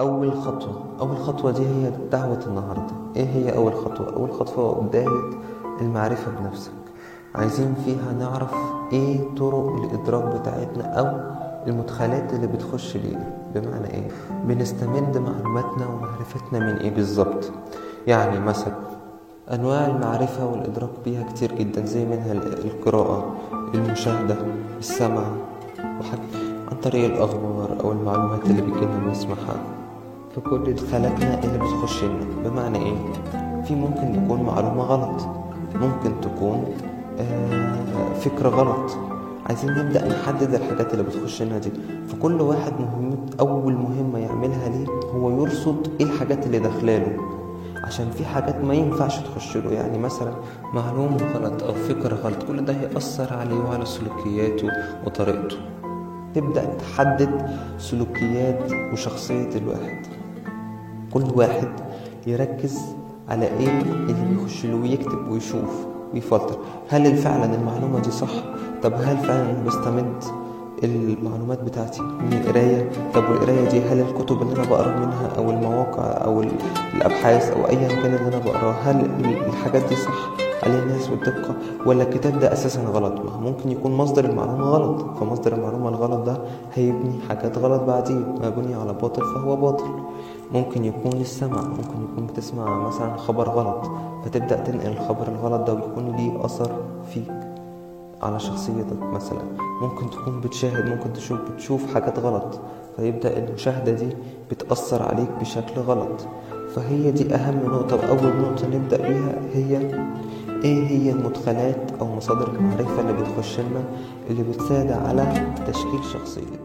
أول خطوة. أول خطوة دي هي دعوة النهاردة. إيه هي أول خطوة؟ أول خطوة بداية المعرفة بنفسك. عايزين فيها نعرف إيه طرق الإدراك بتاعتنا أو المدخلات اللي بتخش لينا بمعنى إيه؟ بنستمد معلوماتنا ومعرفتنا من إيه بالظبط. يعني مثلا أنواع المعرفة والإدراك بيها كتير جدا زي منها القراءة المشاهدة السمع وحاجة عن طريق الأخبار أو المعلومات اللي بيجينا نسمعها في كل دخلاتنا اللي بتخش لنا. بمعنى إيه؟ في ممكن يكون معلومة غلط. ممكن تكون آه فكرة غلط. عايزين نبدأ نحدد الحاجات اللي بتخش لنا دي. فكل واحد مهم أول مهمة يعملها ليه؟ هو يرصد إيه الحاجات اللي داخلاله عشان في حاجات ما ينفعش تخش له. يعني مثلا معلومة غلط أو فكرة غلط كل ده هيأثر عليه وعلى سلوكياته وطريقته. تبدأ تحدد سلوكيات وشخصية الواحد. كل واحد يركز على إيه اللي بيخش له ويكتب ويشوف ويفلتر. هل فعلا المعلومة دي صح؟ طب هل فعلا أنا بستمد المعلومات بتاعتي من القراية؟ طب والقراية دي هل الكتب اللي أنا بقرأ منها أو المواقع أو الأبحاث أو أيا كان اللي أنا بقراه هل الحاجات دي صح عليه الناس والدقة؟ ولا الكتاب ده أساسا غلط؟ ما ممكن يكون مصدر المعلومة غلط. فمصدر المعلومة الغلط ده هيبني حاجات غلط بعدين. ما بني على باطل فهو باطل. ممكن يكون السمع ممكن يكون بتسمع مثلا خبر غلط فتبدأ تنقل الخبر الغلط ده ويكون ليه أثر فيك على شخصيتك مثلا. ممكن تكون بتشاهد ممكن تشوف بتشوف حاجات غلط فيبدأ المشاهدة دي بتأثر عليك بشكل غلط. فهي دي أهم نقطة وأول نقطة نبدأ بيها هي إيه هي المدخلات أو مصادر المعرفة اللي بتخش لنا اللي بتساعد على تشكيل شخصيتنا